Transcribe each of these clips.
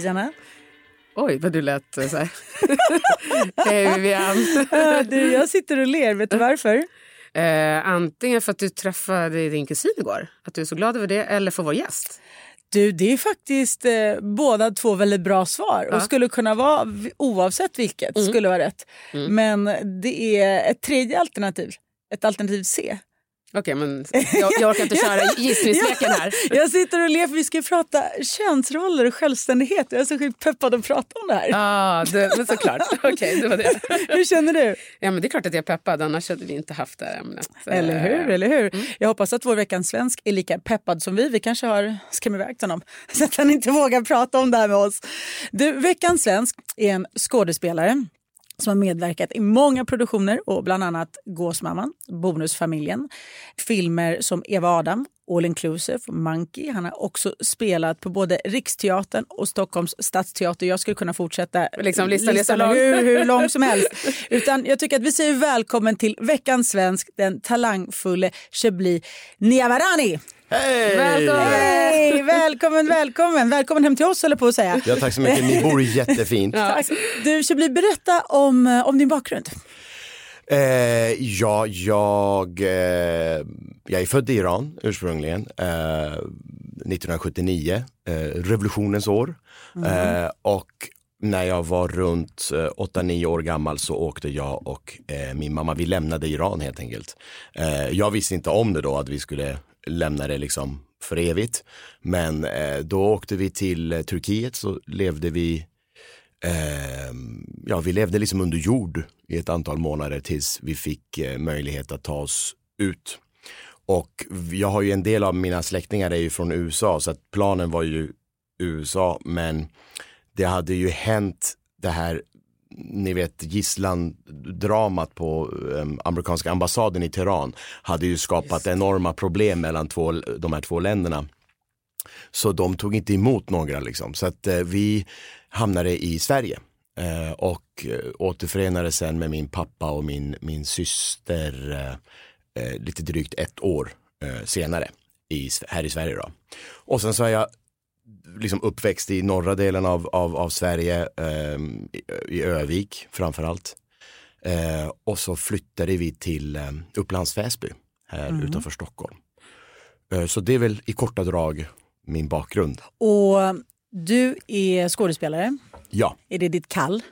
Hej Sanna. Oj, vad du lät så här. Hej Vivian. Du, jag sitter och ler, vet du varför? Eh, antingen för att du träffade din kusin igår, att du är så glad över det, eller för vår gäst. Du, det är faktiskt eh, båda två väldigt bra svar och skulle kunna vara oavsett vilket skulle vara rätt. Men det är ett tredje alternativ, ett alternativ C. Okej, men jag, jag orkar inte köra gissningsleken här. Jag sitter och ler för vi ska prata könsroller och självständighet. Jag är så sjukt peppad att prata om det här. Ja, det, men såklart. Okej, det var det. Hur känner du? Ja, men det är klart att jag är peppad, annars hade vi inte haft det här ämnet. Eller Eh, hur? Eller hur? Jag hoppas att vår veckans svensk är lika peppad som vi. Vi kanske har skrämt iväg honom så att han inte vågar prata om det här med oss. Du, veckans svensk är en skådespelare som har medverkat i många produktioner och bland annat Gåsmamman, Bonusfamiljen, filmer som Eva Adam, All Inclusive, Monkey. Han har också spelat på både Riksteatern och Stockholms stadsteater. Jag skulle kunna fortsätta Liksom, listan är så lång. hur, hur lång som helst. Utan jag tycker att vi säger välkommen till veckans svensk, den talangfulle Shebly Niavarani. Hej! Välkommen! Hej, välkommen, välkommen. Välkommen hem till oss jag på att säga. Ja, tack så mycket. Ni bor jättefint. Tack. Du Shebly, berätta om, eh, om din bakgrund. Eh, ja, jag, eh, jag är född i Iran ursprungligen. Eh, 1979, eh, revolutionens år. Eh, och när jag var runt eh, 8-9 år gammal så åkte jag och eh, min mamma, vi lämnade Iran helt enkelt. Eh, jag visste inte om det då att vi skulle lämna det liksom för evigt. Men eh, då åkte vi till eh, Turkiet så levde vi Eh, ja, vi levde liksom under jord i ett antal månader tills vi fick eh, möjlighet att ta oss ut. Och jag har ju en del av mina släktingar är ju från USA så att planen var ju USA men det hade ju hänt det här ni vet gisslandramat på eh, amerikanska ambassaden i Teheran hade ju skapat enorma problem mellan två, de här två länderna. Så de tog inte emot några liksom. Så att eh, vi hamnade i Sverige. Eh, och eh, återförenades sen med min pappa och min, min syster eh, eh, lite drygt ett år eh, senare i, här i Sverige. Då. Och sen så är jag liksom uppväxt i norra delen av, av, av Sverige, eh, i, i Övik framförallt. Eh, och så flyttade vi till eh, Upplands Väsby här utanför Stockholm. Eh, så det är väl i korta drag min bakgrund. Och du är skådespelare. Ja, Är det ditt kall?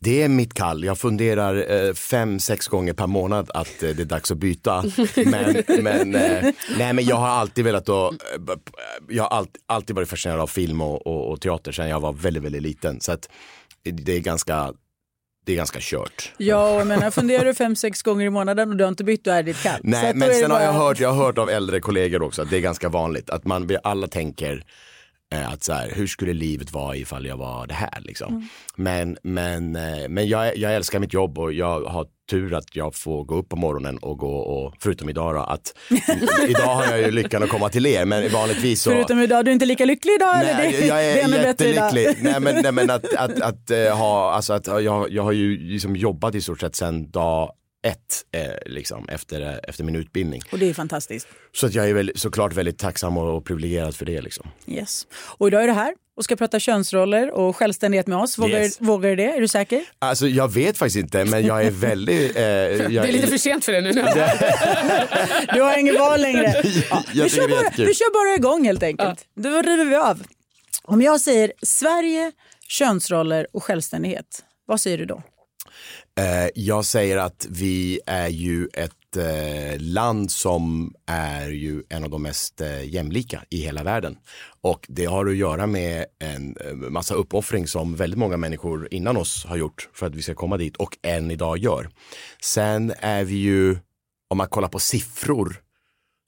Det är mitt kall. Jag funderar eh, fem, sex gånger per månad att eh, det är dags att byta. Men, men, eh, nej, men jag har alltid velat då, eh, jag har alltid, alltid varit fascinerad av film och, och, och teater sedan jag var väldigt, väldigt liten. Så att det är ganska, det är ganska kört. Ja, och jag funderar du fem, sex gånger i månaden och du har inte bytt, då är ditt kall. Nej, att men sen har jag bara- hört, jag har hört av äldre kollegor också att det är ganska vanligt att man, vi alla tänker att så här, hur skulle livet vara ifall jag var det här liksom. Mm. Men, men, eh, men jag, jag älskar mitt jobb och jag har tur att jag får gå upp på morgonen och gå och, förutom idag då, att idag har jag ju lyckan att komma till er men vanligtvis så Förutom idag, du är inte lika lycklig idag? eller? Nej, Det, jag det är bättre idag. jättelycklig. Nej men, nej, men att, att, att, eh, ha, alltså att jag, jag har ju liksom jobbat i stort sett sedan dag ett eh, liksom, efter, eh, efter min utbildning. Och det är fantastiskt. Så att jag är väl, såklart väldigt tacksam och, och privilegierad för det. Liksom. Yes. Och idag är du här och ska prata könsroller och självständighet med oss. Vågar, Yes. vågar du det? Är du säker? Alltså jag vet faktiskt inte men jag är väldigt... Eh, jag, Det är lite för sent för det nu. Du har ingen val längre. Ja, vi, kör bara, vi kör bara igång helt enkelt. Då river vi av. Om jag säger Sverige, könsroller och självständighet, vad säger du då? Eh, jag säger att vi är ju ett eh, land som är ju en av de mest eh, jämlika i hela världen. Och det har att göra med en massa uppoffring som väldigt många människor innan oss har gjort för att vi ska komma dit och än idag gör. Sen är vi ju, om man kollar på siffror,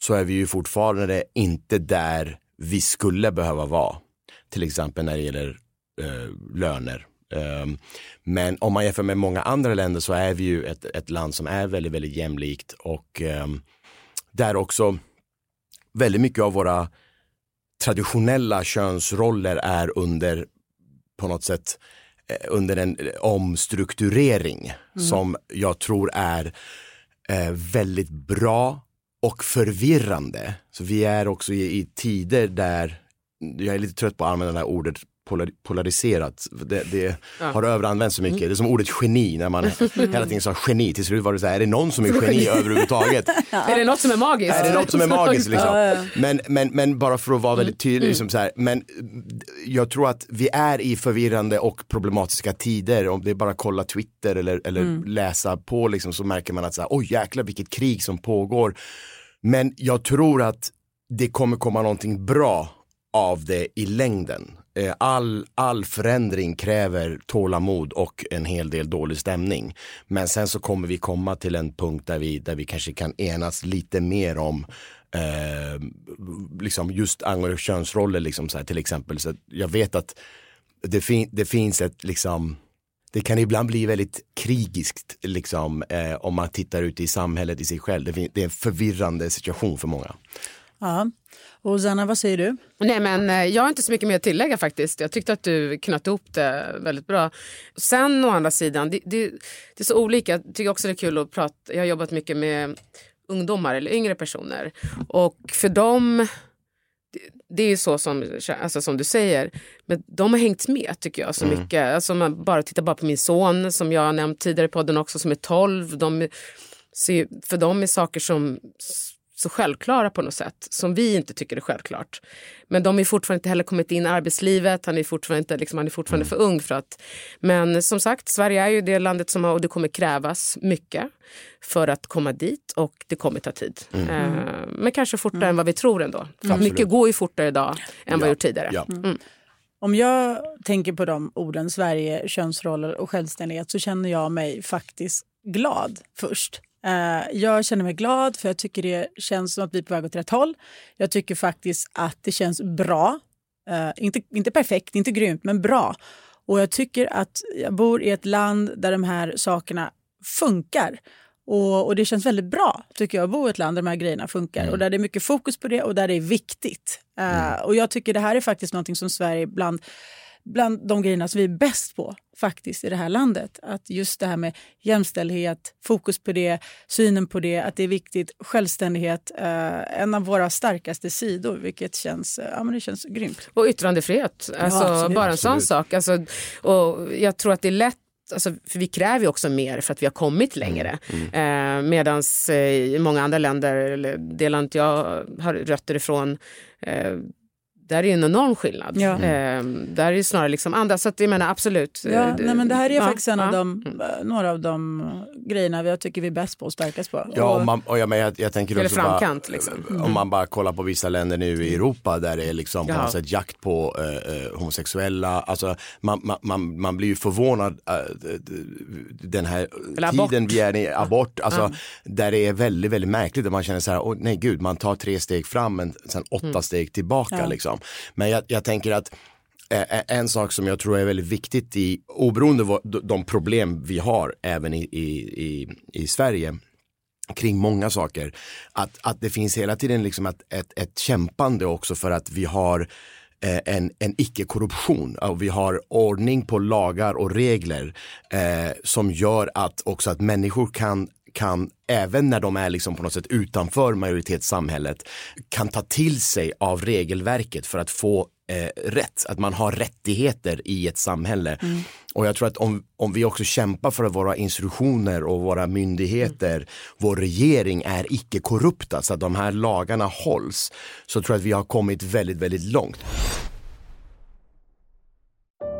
så är vi ju fortfarande inte där vi skulle behöva vara. Till exempel när det gäller eh, löner. Um, men om man jämför med många andra länder så är vi ju ett, ett land som är väldigt, väldigt jämlikt och um, där också väldigt mycket av våra traditionella könsroller är under på något sätt eh, under en omstrukturering som jag tror är eh, väldigt bra och förvirrande. Så vi är också i, i tider där, jag är lite trött på att använda det här ordet polariserat. Det, det har överanvänts så mycket. Det är som ordet geni när man hela tiden sa geni. Till slut var det så här, är det någon som är geni överhuvudtaget? Är det något som är magiskt? Är det något som är magiskt liksom? Men, men, men bara för att vara väldigt tydlig, liksom så här, men jag tror att vi är i förvirrande och problematiska tider. Om det är bara kolla Twitter eller, eller läsa på liksom, så märker man att så här, oj jäklar vilket krig som pågår. Men jag tror att det kommer komma någonting bra av det i längden. Eh, all, all förändring kräver tålamod och en hel del dålig stämning. Men sen så kommer vi komma till en punkt där vi, där vi kanske kan enas lite mer om eh, liksom just angående könsroller liksom så här, till exempel. Så jag vet att det, fin det finns ett liksom det kan ibland bli väldigt krigiskt liksom, eh, om man tittar ut i samhället i sig själv. Det, fin- det är en förvirrande situation för många. Ja. Och Zanna, vad säger du? Nej, men eh, jag har inte så mycket mer att tillägga faktiskt. Jag tyckte att du knöt ihop det väldigt bra. Sen å andra sidan, det, det, det är så olika. Jag tycker också det är kul att prata. Jag har jobbat mycket med ungdomar eller yngre personer. Och för dem, det, det är ju så som, alltså som du säger, men de har hängt med tycker jag så mycket. Alltså man bara tittar bara på min son som jag har nämnt tidigare i podden också som är 12. De, för dem är saker som så självklara på något sätt som vi inte tycker är självklart. Men de är fortfarande inte heller kommit in i arbetslivet, han är fortfarande, inte, liksom, han är fortfarande för ung för att... Men som sagt, Sverige är ju det landet som har, och det kommer krävas mycket för att komma dit och det kommer ta tid. Eh, men kanske fortare än vad vi tror ändå. För mycket går ju fortare idag än vad det gjort tidigare. Ja. Om jag tänker på de orden, Sverige, könsroller och självständighet, så känner jag mig faktiskt glad först. Eh, jag känner mig glad för jag tycker det känns som att vi är på väg åt rätt håll. Jag tycker faktiskt att det känns bra. Eh, inte, inte perfekt, inte grymt, men bra. Och jag tycker att jag bor i ett land där de här sakerna funkar. Och, och det känns väldigt bra tycker jag att bo i ett land där de här grejerna funkar och där det är mycket fokus på det och där det är viktigt. Eh, och jag tycker det här är faktiskt någonting som Sverige bland bland de grejerna som vi är bäst på faktiskt i det här landet. Att just det här med jämställdhet, fokus på det, synen på det, att det är viktigt, självständighet, eh, en av våra starkaste sidor, vilket känns, eh, ja, men det känns grymt. Och yttrandefrihet, alltså, absolut. bara en sån sak. Alltså, och jag tror att det är lätt Alltså, för vi kräver ju också mer för att vi har kommit längre. Eh, Medan eh, i många andra länder, eller det land jag har rötter ifrån, eh, där är en enorm skillnad. Ja. Eh, där är det snarare liksom andra, så att jag menar absolut. Ja, eh, nej, men det här är ja, faktiskt en av de, eh, några av de grejerna jag tycker vi är bäst på och starkast på. Ja, och, man, och jag, men jag, jag tänker också framkant, bara, liksom. om man bara kollar på vissa länder nu i Europa där det är liksom på Ja. något sätt jakt på eh, homosexuella. Alltså, man, man, man, man blir ju förvånad eh, den här Eller abort. tiden vi är i, abort, alltså, där det är väldigt, väldigt märkligt och man känner så här, åh, nej gud, man tar tre steg fram men sen åtta Mm. steg tillbaka Ja liksom. Men jag, jag tänker att eh, eh, En sak som jag tror är väldigt viktigt i, oberoende av de problem vi har även i, i, i, i Sverige, kring många saker. Att, att det finns hela tiden liksom ett, ett, ett kämpande också för att vi har eh, en, en icke-korruption. Och vi har ordning på lagar och regler eh, som gör att också att människor kan kan, även när de är liksom på något sätt utanför majoritetssamhället, kan ta till sig av regelverket för att få eh, rätt, att man har rättigheter i ett samhälle. Och jag tror att om, om vi också kämpar för att våra institutioner och våra myndigheter, vår regering är icke korrupta så att de här lagarna hålls, så tror jag att vi har kommit väldigt, väldigt långt.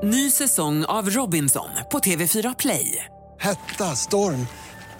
Ny säsong av Robinson på TV4 Play. Hetta, storm,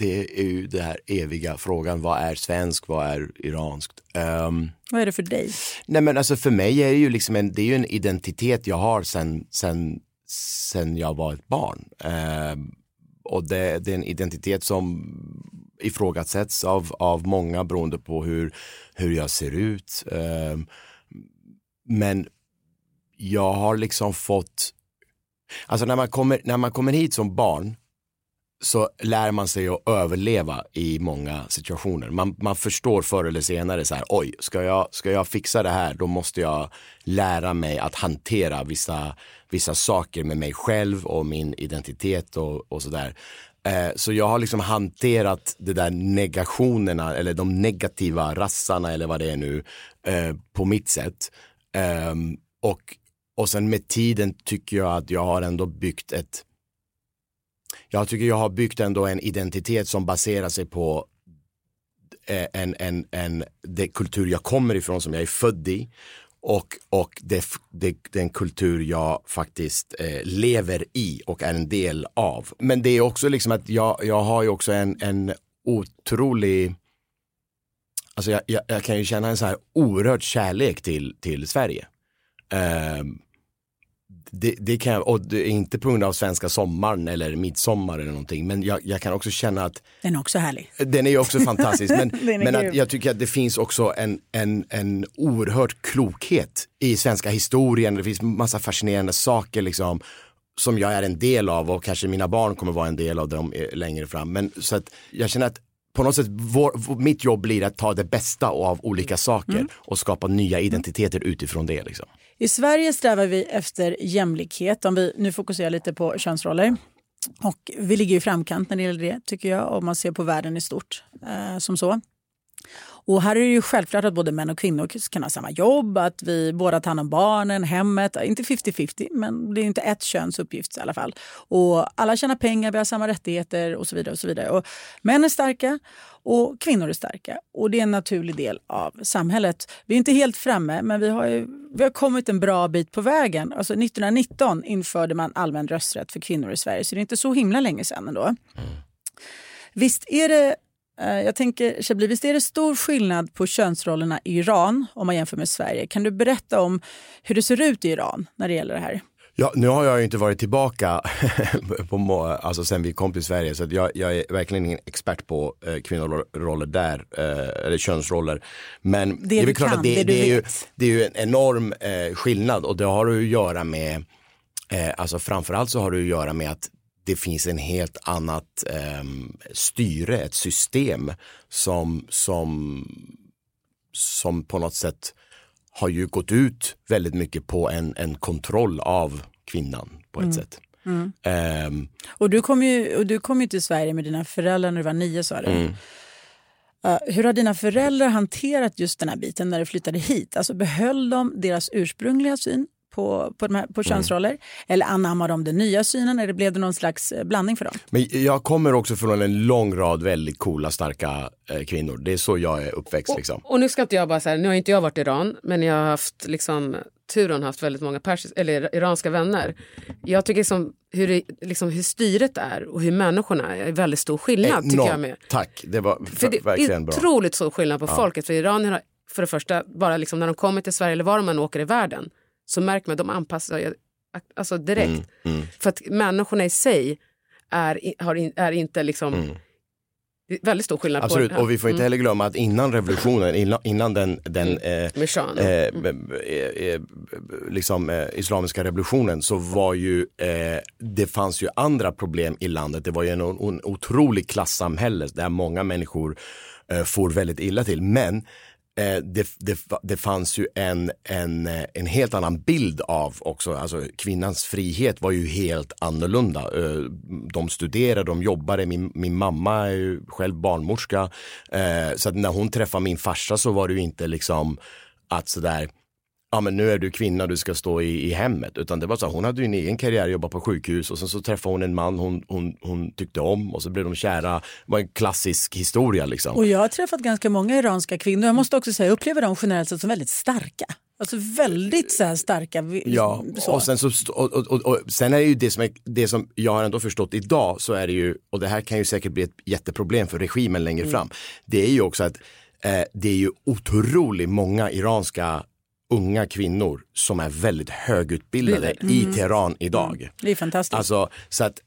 Det är ju den här eviga frågan, vad är svensk, vad är iranskt? Ehm, Vad är det för dig? Nej men alltså för mig är det ju liksom en, det är ju en identitet jag har sen, sen, sen jag var ett barn. Ehm, och det, det är en identitet som ifrågasätts av, av många beroende på hur, hur jag ser ut. Ehm, men jag har liksom fått, alltså när man kommer, när man kommer hit som barn så lär man sig att överleva i många situationer. Man, man förstår förr eller senare så här, oj, ska jag, ska jag fixa det här då måste jag lära mig att hantera vissa, vissa saker med mig själv och min identitet och, och sådär. Eh, så jag har liksom hanterat de där negationerna eller de negativa rassarna eller vad det är nu eh, på mitt sätt. Ehm, och, och sen med tiden tycker jag att jag har ändå byggt ett jag tycker jag har byggt ändå en identitet som baserar sig på eh, en, en, en, det kultur jag kommer ifrån som jag är född i och, och det, det, den kultur jag faktiskt eh, lever i och är en del av. Men det är också liksom att jag, jag har ju också en, en otrolig Alltså jag, jag, jag kan ju känna en så här oerhörd kärlek till, till Sverige. Ehm, det, det kan jag, och det är inte på grund av svenska sommaren eller midsommar eller någonting, men jag, jag kan också känna att Den är också härlig. den är också fantastisk, men, men att jag tycker att det finns också en, en, en oerhörd klokhet i svenska historien. Det finns massa fascinerande saker liksom som jag är en del av och kanske mina barn kommer vara en del av dem eh, längre fram. Men så att jag känner att på något sätt, vår- mitt jobb blir att ta det bästa av olika saker Mm. och skapa nya identiteter utifrån det. Liksom. I Sverige strävar vi efter jämlikhet, om vi nu fokuserar lite på könsroller. Och vi ligger i framkant när det gäller det, tycker jag, om man ser på världen i stort. Eh, som så. Och här är det ju självklart att både män och kvinnor kan ha samma jobb, att vi båda tar hand om barnen, hemmet. Inte 50-50, men det är inte ett köns uppgift i alla fall. Och alla tjänar pengar, vi har samma rättigheter och så vidare. och så vidare. Och män är starka och kvinnor är starka. Och det är en naturlig del av samhället. Vi är inte helt framme, men vi har, ju, vi har kommit en bra bit på vägen. Alltså 1919 införde man allmän rösträtt för kvinnor i Sverige, så det är inte så himla länge sedan ändå. Visst är det jag tänker, Shabli, visst är det stor skillnad på könsrollerna i Iran om man jämför med Sverige? Kan du berätta om hur det ser ut i Iran när det gäller det här? Ja, nu har jag ju inte varit tillbaka på, alltså sen vi kom till Sverige så jag, jag är verkligen ingen expert på eh, kvinnoroller där, eh, eller könsroller. Men Det är du väl klart att det, det det, är ju, det är ju en enorm eh, skillnad och det har att göra med, eh, alltså framförallt så har det att göra med att det finns en helt annat ehm, styre, ett system som, som, som på något sätt har ju gått ut väldigt mycket på en, en kontroll av kvinnan på ett sätt. Ehm, Och du kom ju, och du kom ju till Sverige med dina föräldrar när du var nio sa du. Mm. Uh, hur har dina föräldrar hanterat just den här biten när du flyttade hit? Alltså behöll de deras ursprungliga syn på, på, de här, Mm. på könsroller? Eller anammade de den nya synen? Eller blev det någon slags eh, blandning för dem? men jag kommer också från en lång rad väldigt coola, starka eh, kvinnor. Det är så jag är uppväxt. Liksom. Och nu ska inte jag bara säga, nu har inte jag varit i Iran, men jag har haft liksom turen haft väldigt många persis, eller iranska vänner. Jag tycker liksom hur, det, liksom hur styret är och hur människorna är, är väldigt stor skillnad tycker jag Enormt. med. Tack, det var För det är verkligen bra. otroligt stor skillnad på folket. För iranier har, för det första, bara liksom när de kommer till Sverige eller var de än åker i världen så märker man att de anpassar sig alltså direkt. Mm, För att människorna i sig är, har in, är inte liksom Mm. Det är väldigt stor skillnad Absolut, Mm. och vi får inte heller glömma att innan revolutionen, innan, innan den, den Mm. eh, Med Shah. eh, eh, eh, liksom, eh, islamiska revolutionen så var ju, eh, det fanns ju andra problem i landet. Det var ju en, en otrolig klassamhälle där många människor eh, får väldigt illa till. Men eh, Eh, det, det, det fanns ju en, en, eh, en helt annan bild av också, alltså kvinnans frihet var ju helt annorlunda. Eh, de studerade, de jobbade, min, min mamma är ju själv barnmorska. Så att när hon träffade min farsa så var det ju inte liksom att sådär ja men nu är du kvinna, du ska stå i, i hemmet. Utan det var så, hon hade ju en egen karriär, jobbade på sjukhus och sen så träffade hon en man hon, hon, hon tyckte om och så blev de kära. Det var en klassisk historia liksom. Och jag har träffat ganska många iranska kvinnor. Jag måste också säga, jag upplever dem generellt sett som väldigt starka. Alltså väldigt så här starka. vi- Ja, så. och sen, så, och, och, och sen är det ju det som, är, det som jag har ändå förstått idag så är det ju, och det här kan ju säkert bli ett jätteproblem för regimen längre Mm. fram. Det är ju också att eh, det är ju otroligt många iranska unga kvinnor som är väldigt högutbildade i Teheran idag. Det är fantastiskt. Alltså, så att,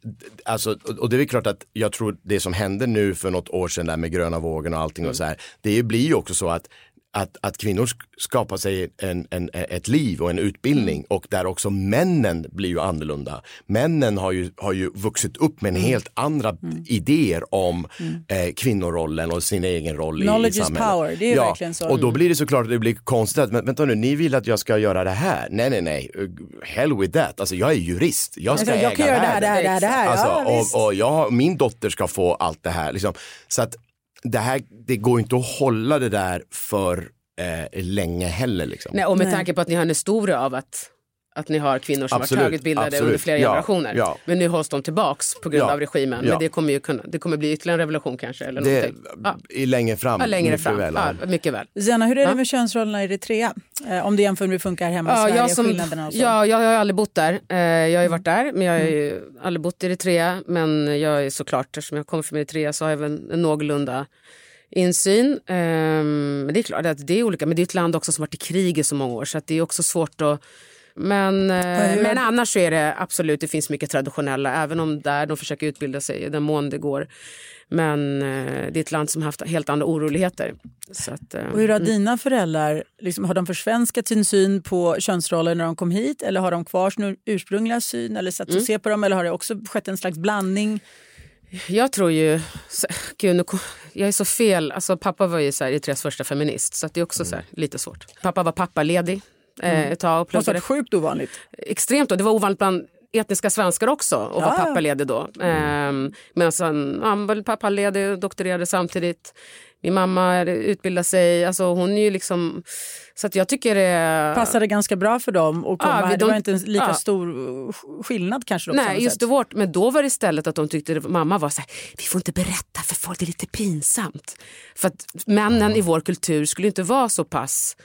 alltså, och det är klart att jag tror det som hände nu för något år sedan där med gröna vågen och allting och så här. Det blir ju också så att att, att kvinnor sk- skapar sig en, en, ett liv och en utbildning och där också männen blir ju annorlunda. Männen har ju, har ju vuxit upp med en helt andra idéer om eh, kvinnorollen och sin egen roll i, i Knowledge is samhället. power, det är ja, verkligen så. Och då blir det såklart att det blir konstigt att, men vänta nu, ni vill att jag ska göra det här? Nej, nej, nej, hell with that. Alltså jag är jurist, jag ska Alltså, jag kan göra det här, det här, det här, det här. Alltså, ja, visst. och, och jag, min dotter ska få allt det här. Liksom. Så att det här, det går inte att hålla det där för eh, länge heller. Liksom. Nej, och med Nej. tanke på att ni har en historia av att, att ni har kvinnor som Absolut, varit högutbildade absolut. under flera Ja, generationer. ja. Men nu hålls de tillbaks på grund Ja, av regimen. ja. Men det kommer ju kunna, det kommer bli ytterligare en revolution kanske. Eller det, ja. i längre fram. Ja, längre mycket fram. Väl, mycket väl. Zena, hur är det med könsrollerna i Eritrea? Eh, om du jämför med hur det funkar hemma i Sverige, jag, som, skillnaderna och så. ja, jag har aldrig bott där. Eh, jag har ju varit där, men jag har ju aldrig bott i Eritrea. Men jag är såklart, eftersom jag kommer från Eritrea så har jag väl en någorlunda insyn. Ehm, men det är klart att det är olika. Men det är ett land också som varit i krig i så många år så att det är också svårt att men, eh, men annars så är det absolut, det finns mycket traditionella, även om där de försöker utbilda sig i den mån det går. Men eh, det är ett land som har haft helt andra oroligheter. Så att, eh, Och hur har dina föräldrar, liksom, har de försvenskat sin syn på könsroller när de kom hit eller har de kvar sin ursprungliga syn eller sätt att Mm. se på dem eller har det också skett en slags blandning? Jag tror ju... så- Gud, nu, jag är så fel. Alltså, pappa var ju så här, Eritreas första feminist, så att det är också så här, lite svårt. Pappa var pappaledig eh, ett tag och pluggade. varit sjukt ovanligt. Extremt. Och det var ovanligt bland etniska svenskar också att Ja, ja. pappaledig då. Mm. Medan han, han var pappaledig och doktorerade samtidigt. Min mamma utbildade sig. Alltså, hon är ju liksom... Så att jag tycker det... Passade ganska bra för dem och Ja. Det de- var inte en lika ja. stor uh, skillnad kanske. Då, Nej, just sätt. det vårt. Men då var det istället att de tyckte att mamma var så här, vi får inte berätta för folk, det är lite pinsamt. För att männen i vår kultur skulle inte vara så pass eh,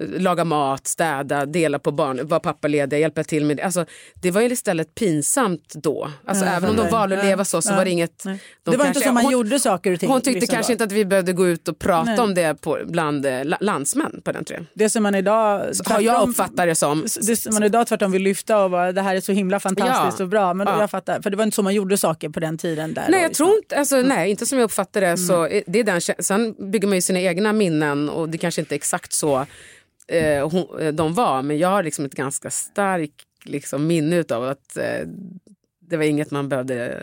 laga mat, städa, dela på barn, vara pappalediga, hjälpa till med det. Alltså, det var ju istället pinsamt då. Alltså, Ja, även om de valde att leva så så var det inget... de det var inte kanske- så man hon, gjorde saker och ting. Hon tyckte kanske då. inte att vi behövde gå ut och prata Nej. om det på, bland eh, la- landsmän på den tiden. Det som man idag... Har jag uppfattat det som. Det som man idag tvärtom vill lyfta och bara, det här är så himla fantastiskt Ja. och bra. Men Ja. jag fattar, för det var inte så man gjorde saker på den tiden. Där Nej, jag liksom. tror inte, alltså, nej, inte som jag uppfattar det. Så är- det är den, sen bygger man ju sina egna minnen och det kanske inte är exakt så eh, hon, eh, de var. Men jag har liksom ett ganska starkt liksom, minne av att eh, det var inget man behövde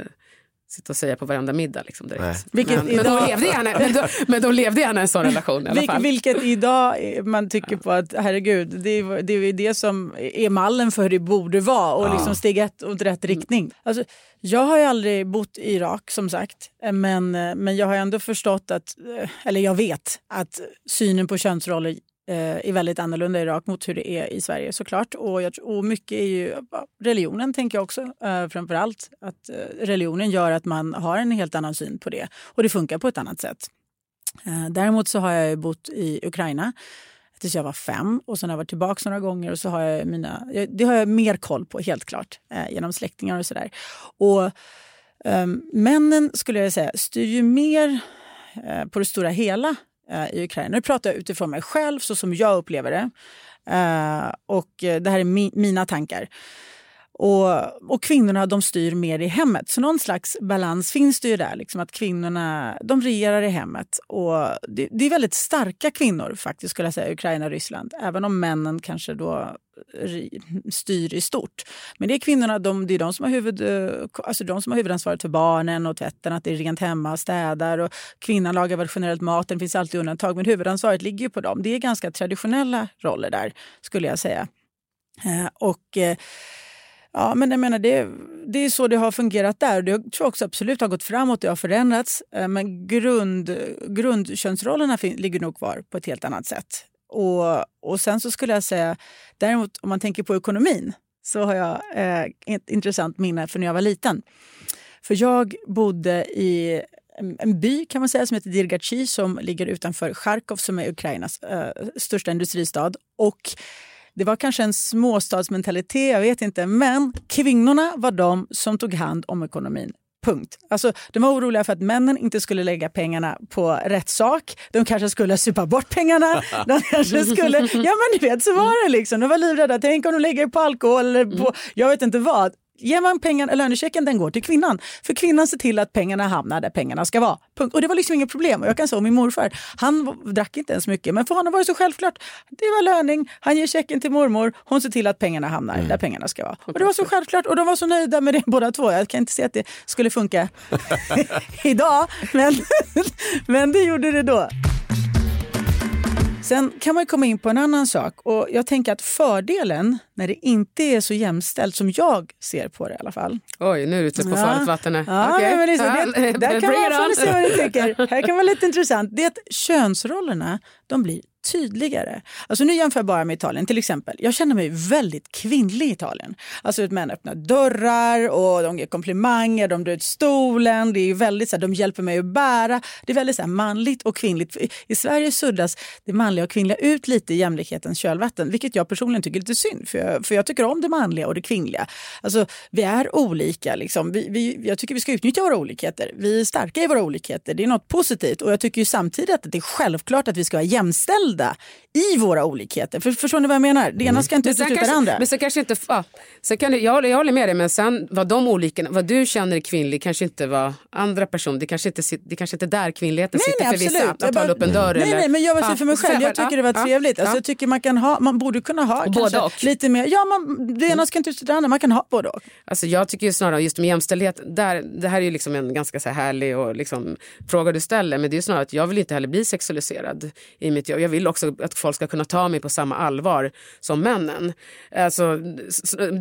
sitta och säga på varenda middag. Liksom, direkt. Vilket Men, men, de idag- levde gärna, men, de, men de levde gärna en sån relation i alla fall. vilket idag är- man tycker på att herregud, det är det, är det som är mallen för hur det borde vara och liksom steg ett åt rätt riktning. Alltså, jag har ju aldrig bott i Irak som sagt, men, men jag har ändå förstått att, eh, eller jag vet att synen på könsroller eh, Eh, är väldigt annorlunda i Irak mot hur det är i Sverige såklart. Och, jag, och mycket är ju religionen tänker jag också eh, framför allt. Att eh, religionen gör att man har en helt annan syn på det och det funkar på ett annat sätt. Eh, Däremot så har jag ju bott i Ukraina tills jag var fem och sen har jag varit tillbaka några gånger och så har jag mina, det har jag mer koll på helt klart eh, genom släktingar och sådär. Och ehm, männen skulle jag säga styr ju mer eh, på det stora hela eh, i Ukraina. Nu pratar jag utifrån mig själv så som jag upplever det. Eh, och eh, det här är mi- mina tankar. Och, och kvinnorna de styr mer i hemmet. Så någon slags balans finns det ju där. Liksom att kvinnorna de regerar i hemmet. Och det, det är väldigt starka kvinnor faktiskt skulle jag säga, Ukraina och Ryssland. Även om männen kanske då styr i stort. Men det är kvinnorna, de, det är de som, har huvud, alltså de som har huvudansvaret för barnen och tvätten, att det är rent hemma, städar och kvinnan lagar väl generellt maten, det finns alltid undantag. Men huvudansvaret ligger ju på dem. Det är ganska traditionella roller där skulle jag säga. Eh, och eh, Ja, men jag menar, det, det är så det har fungerat där. Det tror jag också absolut har gått framåt, det har förändrats. Eh, men grund, grundkönsrollerna ligger nog kvar på ett helt annat sätt. Och, och sen så skulle jag säga, däremot om man tänker på ekonomin så har jag eh, ett intressant minne från när jag var liten. För jag bodde i en, by kan man säga som heter Dirgachi som ligger utanför Charkov som är Ukrainas eh, största industristad. Och det var kanske en småstadsmentalitet, jag vet inte. Men kvinnorna var de som tog hand om ekonomin. Punkt. Alltså, de var oroliga för att männen inte skulle lägga pengarna på rätt sak. De kanske skulle supa bort pengarna. De kanske skulle, ja men ni vet så var det liksom. De var livrädda. Tänk om de lägger på alkohol eller på, jag vet inte vad. Ger man pengar, lönechecken den går till kvinnan. För kvinnan ser till att pengarna hamnar där pengarna ska vara. Punkt. Och det var liksom inget problem. Och jag kan säga om min morfar, han drack inte ens mycket. Men för honom var det så självklart. Det var löning, han ger checken till mormor, hon ser till att pengarna hamnar mm. där pengarna ska vara. Och det var så självklart och de var så nöjda med det båda två. Jag kan inte se att det skulle funka idag. Men, men det gjorde det då. Sen kan man komma in på en annan sak. Och Jag tänker att fördelen när det inte är så jämställt som jag ser på det i alla fall. Oj, nu är du ute på Ja. farligt vatten. här. Ja, Okej. men det, det, där kan man se vad ni tycker. Här kan vara lite intressant. Det är att könsrollerna de blir tydligare. Alltså nu jämför jag bara med Italien till exempel. Jag känner mig väldigt kvinnlig i Italien. Alltså att män öppnar dörrar och de ger komplimanger, de drar ut stolen. Det är väldigt så här, de hjälper mig att bära. Det är väldigt så här, manligt och kvinnligt. I- I Sverige suddas det manliga och kvinnliga ut lite i jämlikhetens kölvatten, vilket jag personligen tycker är lite synd. För jag, för jag tycker om det manliga och det kvinnliga. Alltså, vi är olika. Liksom. Vi, vi, jag tycker vi ska utnyttja våra olikheter. Vi är starka i våra olikheter. Det är något positivt. Och jag tycker ju samtidigt att det är självklart att vi ska vara jämställda i våra olikheter. För, förstår ni vad jag menar? Det ena ska inte utesluta det andra. men sen kanske inte, ja, sen kan du, jag, håller, jag håller med dig men sen vad de olika, vad du känner är kvinnlig kanske inte var andra personer. Det kanske inte, det kanske inte är där kvinnligheten Nej, sitter nej, för vissa. Att Jag hålla bara- upp en dörr nej, eller... nej, men jag var Ja, för mig själv. Jag tycker det var ja, trevligt. Alltså, jag tycker man, kan ha, man borde kunna ha kanske och. lite mer. Ja, man, det ena ska inte utesluta det andra. Man kan ha både och. Alltså jag tycker ju snarare just med jämställdhet, där, det här är ju liksom en ganska så här härlig och liksom, fråga du ställer men det är ju snarare att jag vill inte heller bli sexualiserad i mitt jobb. Jag vill också att folk ska kunna ta mig på samma allvar som männen. Alltså,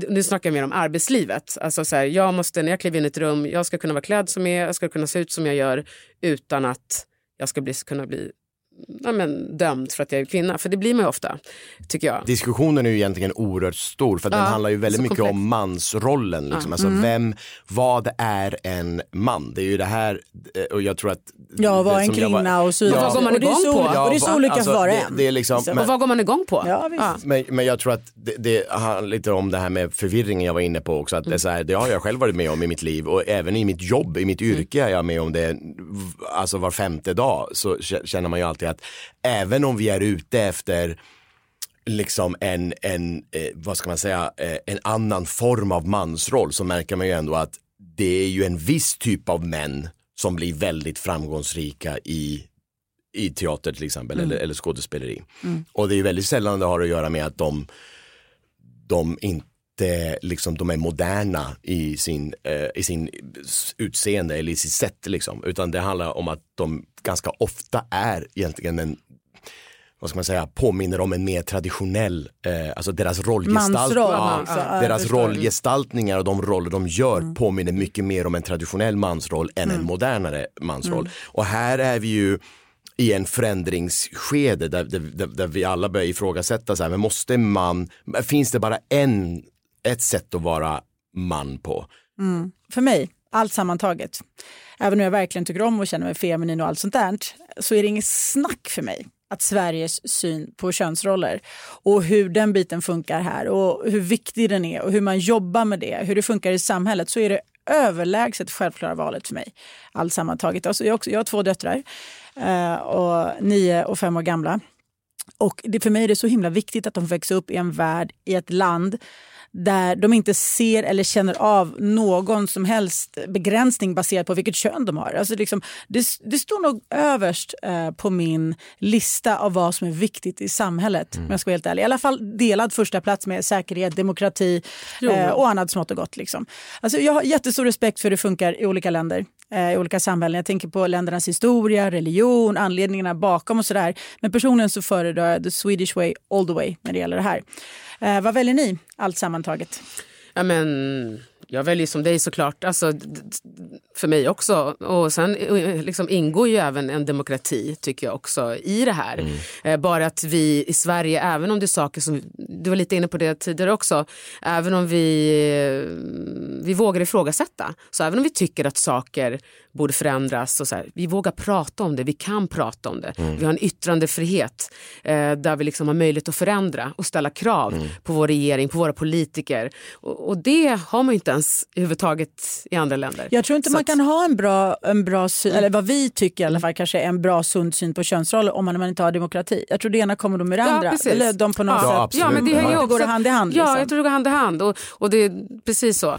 nu snackar jag mer om arbetslivet. Alltså så här, jag måste, när jag kliver in i ett rum, jag ska kunna vara klädd som jag är, jag ska kunna se ut som jag gör utan att jag ska bli, kunna bli ja, men, dömd för att jag är kvinna. För det blir man ju ofta, tycker jag. Diskussionen är ju egentligen oerhört stor för den Ja, handlar ju väldigt mycket komplex. om mansrollen. Liksom. Alltså Mm. vem, vad är en man? Det är ju det här eh, och jag tror att Ja, vad det en jag var- kvinna och så Ja. Vad går man är igång på? och det är så Ja, olika alltså, för var och en. det är liksom- men- och vad går man igång på? Ja, visst. Men, men jag tror att det, det handlar lite om det här med förvirringen jag var inne på också. Att det, är så här, det har jag själv varit med om i mitt liv och även i mitt jobb, i mitt yrke är jag med om det. Alltså var femte dag så känner man ju alltid att även om vi är ute efter liksom en, en eh, vad ska man säga, eh, en annan form av mansroll så märker man ju ändå att det är ju en viss typ av män som blir väldigt framgångsrika i i teater till exempel eller, eller skådespeleri. Och det är ju väldigt sällan det har att göra med att de, de inte liksom, de är moderna i sin, eh, i sin utseende eller i sitt sätt liksom. Utan det handlar om att de ganska ofta är egentligen en vad ska man säga, påminner om en mer traditionell, eh, alltså deras rollgestalt, Mansroll, ja. Ja, deras förstår. rollgestaltningar och de roller de gör påminner mycket mer om en traditionell mansroll än en modernare mansroll. Och här är vi ju i en förändringsskede där, där, där, där vi alla börjar ifrågasätta, så här, men måste man, finns det bara en, ett sätt att vara man på? Mm. För mig, allt sammantaget, även om jag verkligen tycker om och känner mig feminin och allt sånt där, så är det inget snack för mig att Sveriges syn på könsroller och hur den biten funkar här och hur viktig den är och hur man jobbar med det, hur det funkar i samhället, så är det överlägset självklara valet för mig. Allt sammantaget. Alltså jag, har också, jag har två döttrar, eh, och nio och fem år gamla. Och det, för mig är det så himla viktigt att de får växa upp i en värld, i ett land där de inte ser eller känner av någon som helst begränsning baserat på vilket kön de har. Alltså liksom, det, det står nog överst eh, på min lista av vad som är viktigt i samhället. Om jag ska vara helt ärlig. I alla fall delad första plats med säkerhet, demokrati eh, och annat smått och gott. Liksom. Alltså, jag har jättestor respekt för hur det funkar i olika länder eh, i olika samhällen. Jag tänker på ländernas historia, religion, anledningarna bakom och sådär. Men personligen så föredrar jag the Swedish way all the way när det gäller det här. Eh, vad väljer ni, allt sammantaget? Ja, men, jag väljer som dig såklart. Alltså, för mig också. Och sen eh, liksom, ingår ju även en demokrati tycker jag också i det här. Eh, bara att vi i Sverige, även om det är saker som, du var lite inne på det tidigare också, även om vi, eh, vi vågar ifrågasätta. Så även om vi tycker att saker borde förändras, och så här, vi vågar prata om det, vi kan prata om det. Vi har en yttrandefrihet eh, där vi liksom har möjlighet att förändra och ställa krav på vår regering, på våra politiker. Och, och det har man ju inte ens överhuvudtaget i andra länder. Jag tror inte Så man att- kan ha en bra, en bra syn, eller vad vi tycker i alla fall kanske är en bra sund syn på könsroller om man, man inte har demokrati. Jag tror det ena kommer då med det andra. precis. Eller de på något ja, sätt. absolut. Ja, men det hänger Ja. också, går det hand i hand. Ja, liksom. jag tror det går hand i hand. Och, och det är precis så.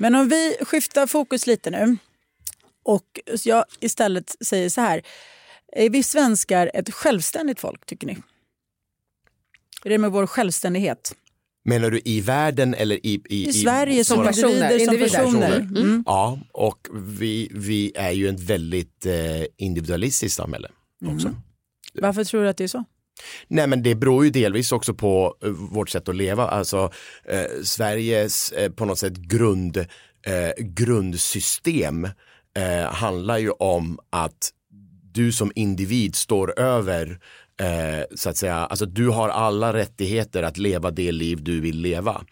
Men om vi skiftar fokus lite nu och jag istället säger så här. Är vi svenskar ett självständigt folk tycker ni? Är det med vår självständighet? Menar du i världen eller i... I, I Sverige som, Som personer, som individer. personer. Personer. Mm. Ja, och vi, vi är ju ett väldigt eh, individualistiskt samhälle också. Varför tror du att det är så? Nej men det beror ju delvis också på eh, vårt sätt att leva. Alltså eh, Sveriges eh, på något sätt grund, eh, grundsystem eh, handlar ju om att du som individ står över eh, så att säga, alltså du har alla rättigheter att leva det liv du vill leva.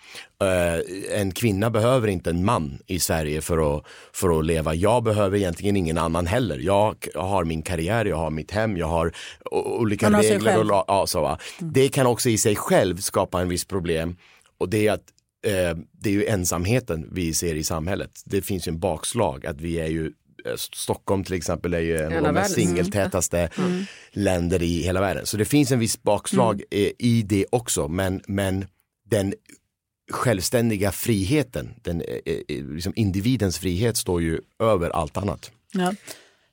Eh, en kvinna behöver inte en man i Sverige för att, för att leva. Jag behöver egentligen ingen annan heller. Jag har min karriär, jag har mitt hem, jag har olika har regler. Och, ja, så, va? Det kan också i sig själv skapa en viss problem och det är att eh, det är ju ensamheten vi ser i samhället. Det finns ju en bakslag att vi är ju Stockholm till exempel är ju en, av de mest världens. singeltätaste länder i hela världen. Så det finns en viss bakslag eh, i det också men, men den självständiga friheten, den, eh, eh, liksom individens frihet står ju över allt annat. Ja.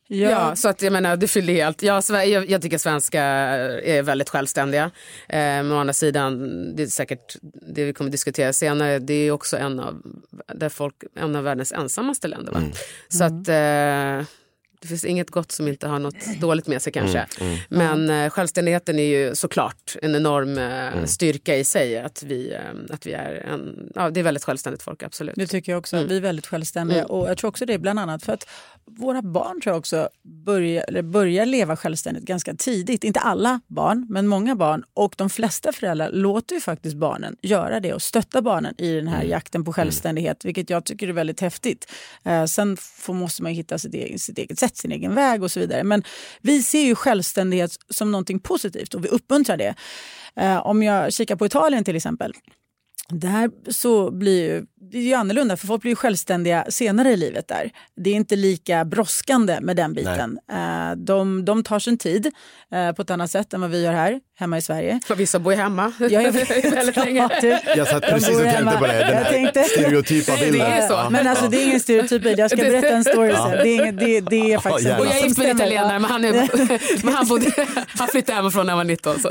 Ja. Ja. så att jag menar, det fyller helt. Ja, jag, jag tycker svenskar är väldigt självständiga. Eh, men å andra sidan, det är säkert det vi kommer diskutera senare, det är också en av, där folk, en av världens ensammaste länder. Va? Så att eh, det finns inget gott som inte har något dåligt med sig kanske. Men eh, självständigheten är ju såklart en enorm eh, styrka i sig. Att vi, eh, att vi är en, ja det är väldigt självständigt folk, absolut. Det tycker jag också. Mm. Vi är väldigt självständiga. Och jag tror också det bland annat för att våra barn tror jag också börjar, börjar leva självständigt ganska tidigt. Inte alla barn, men många barn. Och de flesta föräldrar låter ju faktiskt barnen göra det och stötta barnen i den här Mm. jakten på självständighet, vilket jag tycker är väldigt häftigt. Eh, sen får, måste man hitta sitt eget, sitt eget sätt, sin egen väg och så vidare. Men vi ser ju självständighet som någonting positivt och vi uppmuntrar det. Eh, om jag kikar på Italien till exempel där så blir ju, det är ju annorlunda för folk blir ju självständiga senare i livet där. Det är inte lika brådskande med den biten. Eh, De, de tar sin tid eh, på ett annat sätt än vad vi gör här hemma i Sverige. För vissa bor ju hemma Ja, jag vet. väldigt länge. Ja, Jag satt precis och tänkte på det, den Jag här tänkte- stereotypa Nej, det bilden. är så. Ja. Men alltså det är ingen stereotyp bild. Jag ska berätta en story sen. Det är, ingen, det, det är faktiskt gärna. Och jag är som gift med en stämmer. italienare men han, är, men han, bodde, han flyttade hemifrån när han var 19. Så.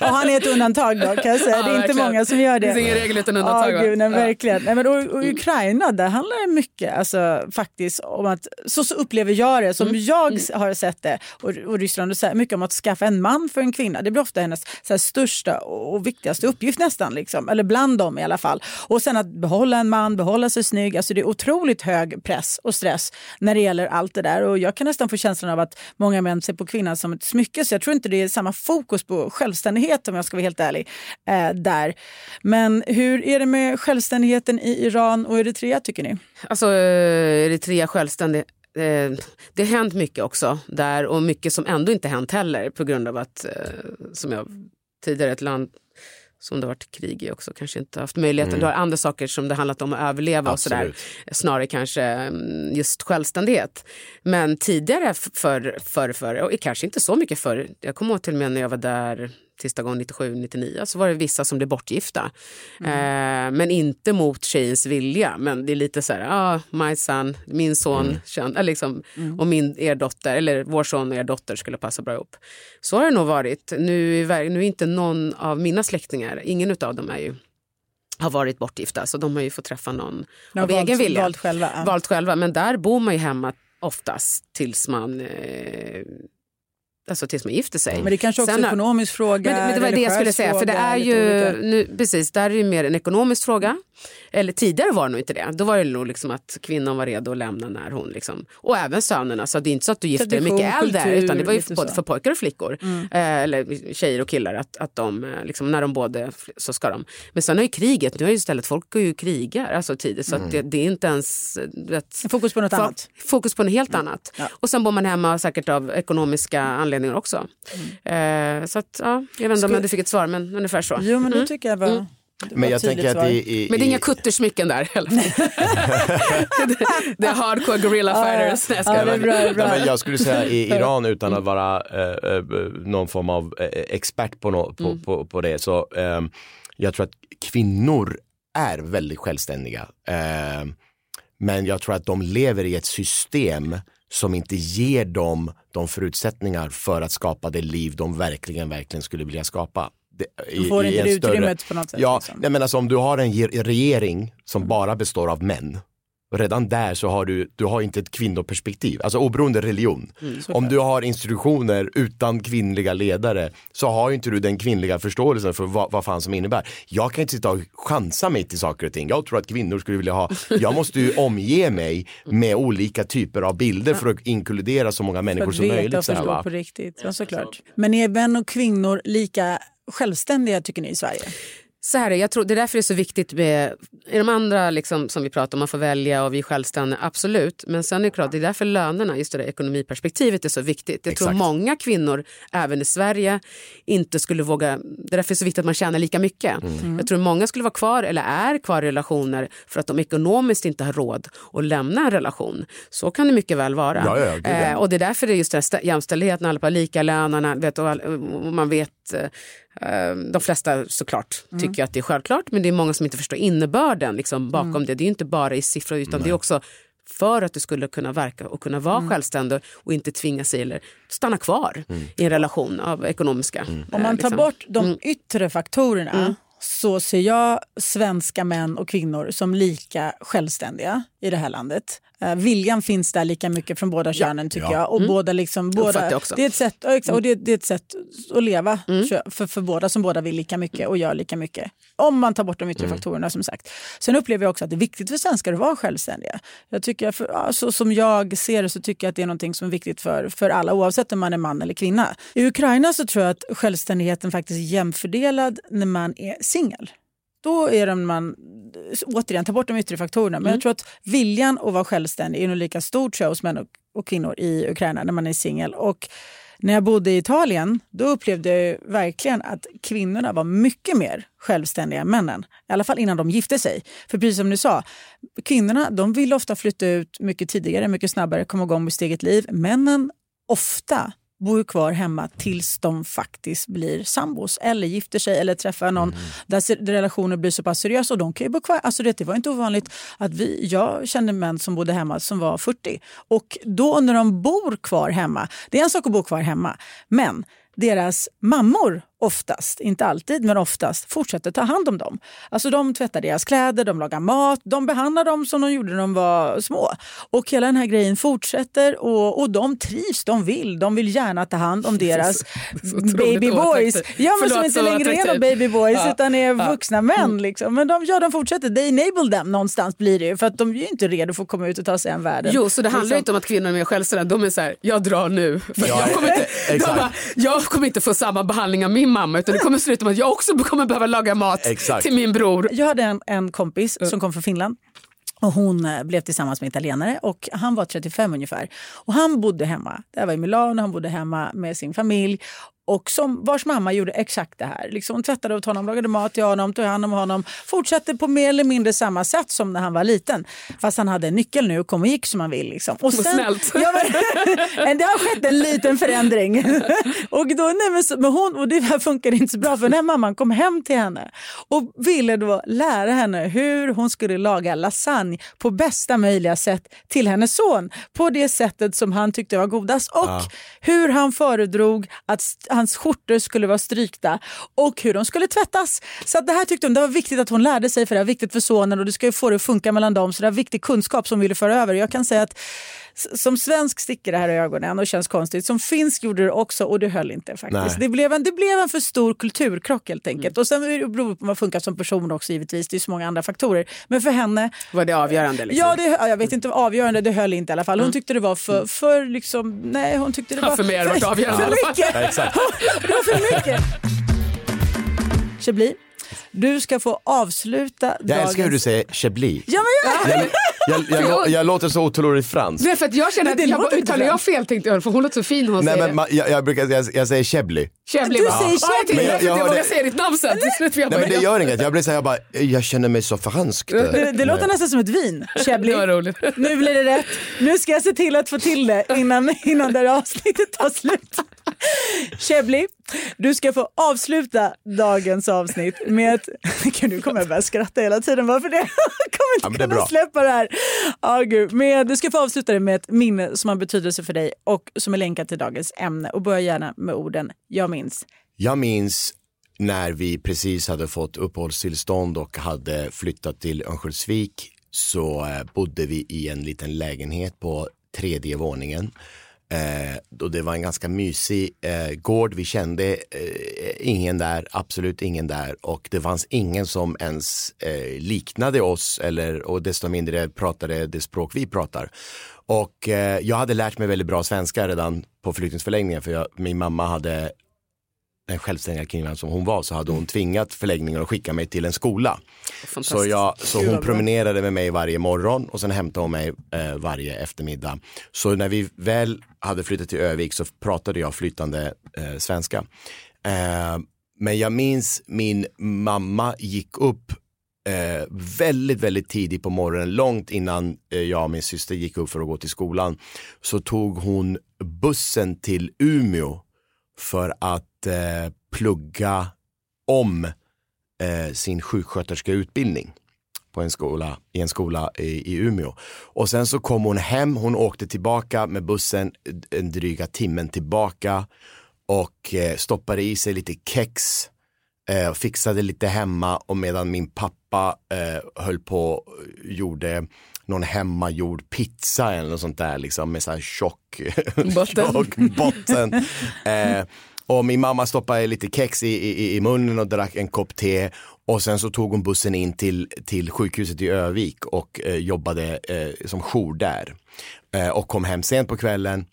Och han är ett undantag då kan jag säga. Ja, det är inte verkligen. många som gör det. Regel utan undantag. Ja, gud, nej, verkligen. Nej, men, och, och Ukraina, där handlar det mycket alltså, faktiskt om att, så, så upplever jag det, som Mm. jag har sett det, och, och Ryssland, och mycket om att skaffa en man för en kvinna. Det blir ofta hennes här, största och viktigaste uppgift nästan, liksom. eller bland dem i alla fall. Och sen att behålla en man, behålla sig snygg, alltså det är otroligt hög press och stress när det gäller allt det där. Och jag kan nästan få känslan av att många män ser på kvinnan som ett smycke, så jag tror inte det är samma fokus på självständighet om jag ska vara helt ärlig. Eh, där. Men hur är det med självständigheten i Iran och Eritrea tycker ni? Alltså eh, Eritrea självständig. Eh, det har hänt mycket också där och mycket som ändå inte hänt heller på grund av att, eh, som jag tidigare, ett land som det har varit krig i också kanske inte haft möjligheten. Mm. Du har andra saker som det handlat om att överleva och sådär. Absolut. Snarare kanske mm, just självständighet. Men tidigare för, för, för och kanske inte så mycket förr. Jag kommer ihåg till och med när jag var där sista gången 97, 99 så var det vissa som blev bortgifta. Eh, men inte mot tjejens vilja. Men det är lite så här, ah, my son, min son Mm. kön, eller liksom, och min, er dotter, eller vår son och er dotter skulle passa bra ihop. Så har det nog varit. Nu, är nu är inte någon av mina släktingar, ingen av dem är ju har varit bortgifta så de har ju fått träffa någon De av egen valt- vilja. valt själva, ja. Valt själva. Men där bor man ju hemma oftast tills man eh, Alltså tills man gifter sig. Men det är kanske också Sen en ekonomisk fråga. men, men det var det jag skulle säga. För det är ju, nu, precis, där är det ju mer en ekonomisk fråga. Eller tidigare var det nog inte det. Då var det nog liksom att kvinnan var redo att lämna när hon liksom, och även sönerna. Så det är inte så att du gifter dig mycket äldre kultur, utan det var ju lite både så. för pojkar och flickor. Mm. Eh, eller tjejer och killar att, att de, eh, liksom, när de både så ska de. Men sen har ju kriget, nu har ju istället folk går ju krigar alltså tidigt så att det, det är inte ens eh, vet, Fokus på något Fo- annat. Fokus på något helt annat. Och sen bor man hemma säkert av ekonomiska anledningar också. Eh, så att, ja, jag vet inte om du fick ett svar men ungefär så. Jo, men det Mm. tycker jag var, Mm. Men jag tänker att i, i, Men det är inga kuttersmycken där det, det är hardcore guerrilla Ja, fighters. Jag ja, det är bara. bra, det är bra. Nej, men jag skulle säga i Iran utan att vara eh, eh, någon form av eh, expert på, nå- på, Mm. på, på det så ehm, jag tror att kvinnor är väldigt självständiga. Ehm, men jag tror att de lever i ett system som inte ger dem de förutsättningar för att skapa det liv de verkligen, verkligen skulle vilja skapa. Det, De får inte en det större- utrymmet på något sätt. Ja, liksom. nej, men alltså om du har en ge- regering som bara består av män, redan där så har du, du har inte ett kvinnoperspektiv, alltså oberoende religion. om du har institutioner utan kvinnliga ledare så har ju inte du den kvinnliga förståelsen för vad, vad fan som innebär. Jag kan inte sitta och chansa mig till saker och ting. Jag tror att kvinnor skulle vilja ha, jag måste ju omge mig med olika typer av bilder för att inkludera så många För människor att som veta möjligt. och Så här, förstå va? på riktigt. Ja, såklart. Men är män och kvinnor lika självständiga tycker ni i Sverige? Så här, är, jag tror, det är därför det är så viktigt med i de andra liksom, som vi pratar om, man får välja och vi är självständiga, absolut. Men sen är det klart, det är därför lönerna, just det där ekonomiperspektivet är så viktigt. Jag tror Exakt. många kvinnor, även i Sverige, inte skulle våga, det är därför det är så viktigt att man tjänar lika mycket. Jag tror många skulle vara kvar, eller är kvar i relationer för att de ekonomiskt inte har råd att lämna en relation. Så kan det mycket väl vara. Ja, ja, ja. Eh, och det är därför det är just det här stä- jämställdheten, alla på lika lönerna, vet, och, all, och man vet eh, de flesta såklart tycker att det är självklart men det är många som inte förstår innebörden liksom, bakom det. Det är inte bara i siffror utan det är också för att du skulle kunna verka och kunna vara självständig och inte tvinga sig eller stanna kvar i en relation av ekonomiska. Om eh, man tar liksom. bort de yttre faktorerna så ser jag svenska män och kvinnor som lika självständiga i det här landet. Eh, viljan finns där lika mycket från båda könen tycker Ja. jag. Och båda liksom, båda, det, är ett sätt, exakt, och det, det är ett sätt att leva kö- för, för båda som båda vill lika mycket och gör lika mycket. Om man tar bort de yttre faktorerna som sagt. Sen upplever jag också att det är viktigt för svenskar att vara självständiga. Jag tycker, för, ja, så som jag ser det så tycker jag att det är något som är viktigt för, för alla oavsett om man är man eller kvinna. I Ukraina så tror jag att självständigheten faktiskt är jämfördelad när man är singel. Då är det man, återigen, ta bort de yttre faktorerna. Men jag tror att viljan att vara självständig är nog lika stor tror jag, hos män och, och kvinnor i Ukraina när man är singel. Och när jag bodde i Italien då upplevde jag verkligen att kvinnorna var mycket mer självständiga än männen. I alla fall innan de gifte sig. För precis som du sa, kvinnorna de vill ofta flytta ut mycket tidigare, mycket snabbare, komma igång med sitt eget liv. Männen ofta bor ju kvar hemma tills de faktiskt blir sambos eller gifter sig eller träffar någon se- där relationer blir så pass seriösa. Och de kan ju bo kvar. Alltså det, det var inte ovanligt att vi, jag kände män som bodde hemma som var 40 och då när de bor kvar hemma, det är en sak att bo kvar hemma, men deras mammor oftast, inte alltid, men oftast fortsätter ta hand om dem. Alltså de tvättar deras kläder, de lagar mat, de behandlar dem som de gjorde när de var små. Och hela den här grejen fortsätter och, och de trivs, de vill. De vill gärna ta hand om deras baby boys. Ja, men som inte längre är några baby boys ja. utan är vuxna män. Mm. Liksom. Men de, ja, de fortsätter, they enable them någonstans blir det ju. För att de är ju inte redo för att komma ut och ta sig an världen. Jo, så det handlar liksom. inte om att kvinnor är mer självständiga. De är så här, jag drar nu. För ja, jag, kommer inte, bara, jag kommer inte få samma behandling av min mamma utan det kommer sluta med att jag också kommer behöva laga mat Exakt. till min bror. Jag hade en, en kompis som kom från Finland. Och hon eh, blev tillsammans med italienare och han var 35 ungefär. Och han bodde hemma. Det var i Milano, han bodde hemma med sin familj och som, vars mamma gjorde exakt det här. Liksom, hon tvättade åt honom, lagade mat till honom, tog hand om honom. Fortsatte på mer eller mindre samma sätt som när han var liten. Fast han hade en nyckel nu och kom och gick som han vill. Liksom. Och sen, snällt. Ja, men, det har skett en liten förändring. och, då, nej, men, men hon, och det här funkar inte så bra för när mamman kom hem till henne och ville då lära henne hur hon skulle laga lasagne på bästa möjliga sätt till hennes son. På det sättet som han tyckte var godast och ja. hur han föredrog att hans skjortor skulle vara strykta och hur de skulle tvättas. Så det här tyckte hon det var viktigt att hon lärde sig för det var viktigt för sonen och det ska ju få det att funka mellan dem. Så det var viktig kunskap som ville föra över. Jag kan säga att som svensk sticker det här i ögonen och känns konstigt. Som finsk gjorde det också och det höll inte faktiskt. Det blev, en, det blev en för stor kulturkrock helt enkelt. Mm. Och sen beror det på hur man funkar som person också givetvis. Det är så många andra faktorer. Men för henne... Var det avgörande? Liksom? Ja, det, jag vet inte, avgörande, det höll inte i alla fall. Hon mm. tyckte det var för, för liksom, nej hon tyckte det var... för mig har det varit avgörande för mycket. det var för mycket. Chablis, du ska få avsluta jag dagens... Jag älskar hur du säger Chablis. Ja, men jag... Jag, jag, jag, låter så otroligt fransk. Nej, för att jag känner att jag, uttalar jag fel tänkte jag, för hon låter så fin hon Nej, säger men, jag, jag, brukar, jag, jag säger Chebly. Chebly, du säger Chebly. Ja, jag, jag, jag vågar säga ditt namn sen. Till slut Nej, men det gör inget, jag blir så här, jag bara, jag känner mig så fransk. Det, det, det låter nästan som ett vin, Chebly. Nu blir det rätt. Nu ska jag se till att få till det innan, innan det här avsnittet tar slut. Chebly, du ska få avsluta dagens avsnitt med ett... Nu kommer jag börja skratta hela tiden bara för det. Jag kommer inte ja, kunna släppa det här. Oh, gud. Men du ska få avsluta det med ett minne som har betydelse för dig och som är länkat till dagens ämne. Och börja gärna med orden “Jag minns”. Jag minns när vi precis hade fått uppehållstillstånd och hade flyttat till Örnsköldsvik så eh, bodde vi i en liten lägenhet på tredje våningen. Eh, och det var en ganska mysig eh, gård. Vi kände eh, ingen där, absolut ingen där och det fanns ingen som ens eh, liknade oss eller och desto mindre pratade det språk vi pratar. Och eh, jag hade lärt mig väldigt bra svenska redan på flyktingförläggningen för jag, min mamma hade den självständiga kvinnan som hon var så hade hon tvingat förläggningen att skicka mig till en skola. Så, jag, så hon promenerade med mig varje morgon och sen hämtade hon mig eh, varje eftermiddag. Så när vi väl hade flyttat till Övik så pratade jag flytande eh, svenska. Eh, men jag minns min mamma gick upp eh, väldigt, väldigt tidigt på morgonen, långt innan eh, jag och min syster gick upp för att gå till skolan. Så tog hon bussen till Umeå för att eh, plugga om eh, sin sjuksköterskeutbildning på en skola, i en skola i, i Umeå. Och sen så kom hon hem, hon åkte tillbaka med bussen en dryga timmen tillbaka och eh, stoppade i sig lite kex, eh, fixade lite hemma och medan min pappa eh, höll på gjorde någon hemmagjord pizza eller något sånt där liksom med så här tjock botten. tjock botten. eh, och min mamma stoppade lite kex i, i, i munnen och drack en kopp te och sen så tog hon bussen in till, till sjukhuset i Övik och eh, jobbade eh, som jour där. Eh, och kom hem sent på kvällen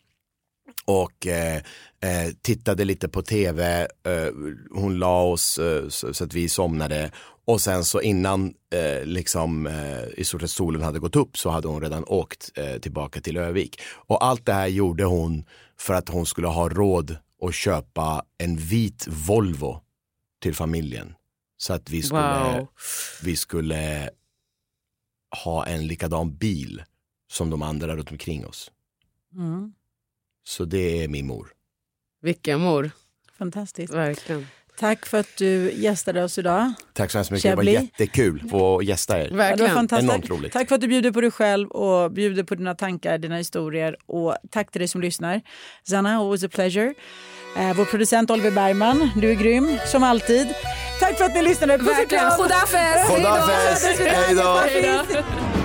och eh, eh, tittade lite på tv. Eh, hon la oss så, så, att vi somnade och sen så innan liksom i stort sett solen hade gått upp så hade hon redan åkt tillbaka till Övik. Och allt det här gjorde hon för att hon skulle ha råd att köpa en vit Volvo till familjen. Så att vi skulle, wow. vi skulle ha en likadan bil som de andra runt omkring oss. Mm. Så det är min mor. Vilken mor. Fantastiskt. Verkligen. Tack för att du gästade oss idag. Tack så hemskt mycket, det var jättekul att få gästa er. Ja, det var fantastiskt. Enormt roligt. Tack för att du bjuder på dig själv och bjuder på dina tankar, dina historier. Och tack till dig som lyssnar. Zanna, always a pleasure. Eh, vår producent Oliver Bergman, du är grym som alltid. Tack för att ni lyssnade. Puss och Verkligen. kram. Khodafes. Hej då.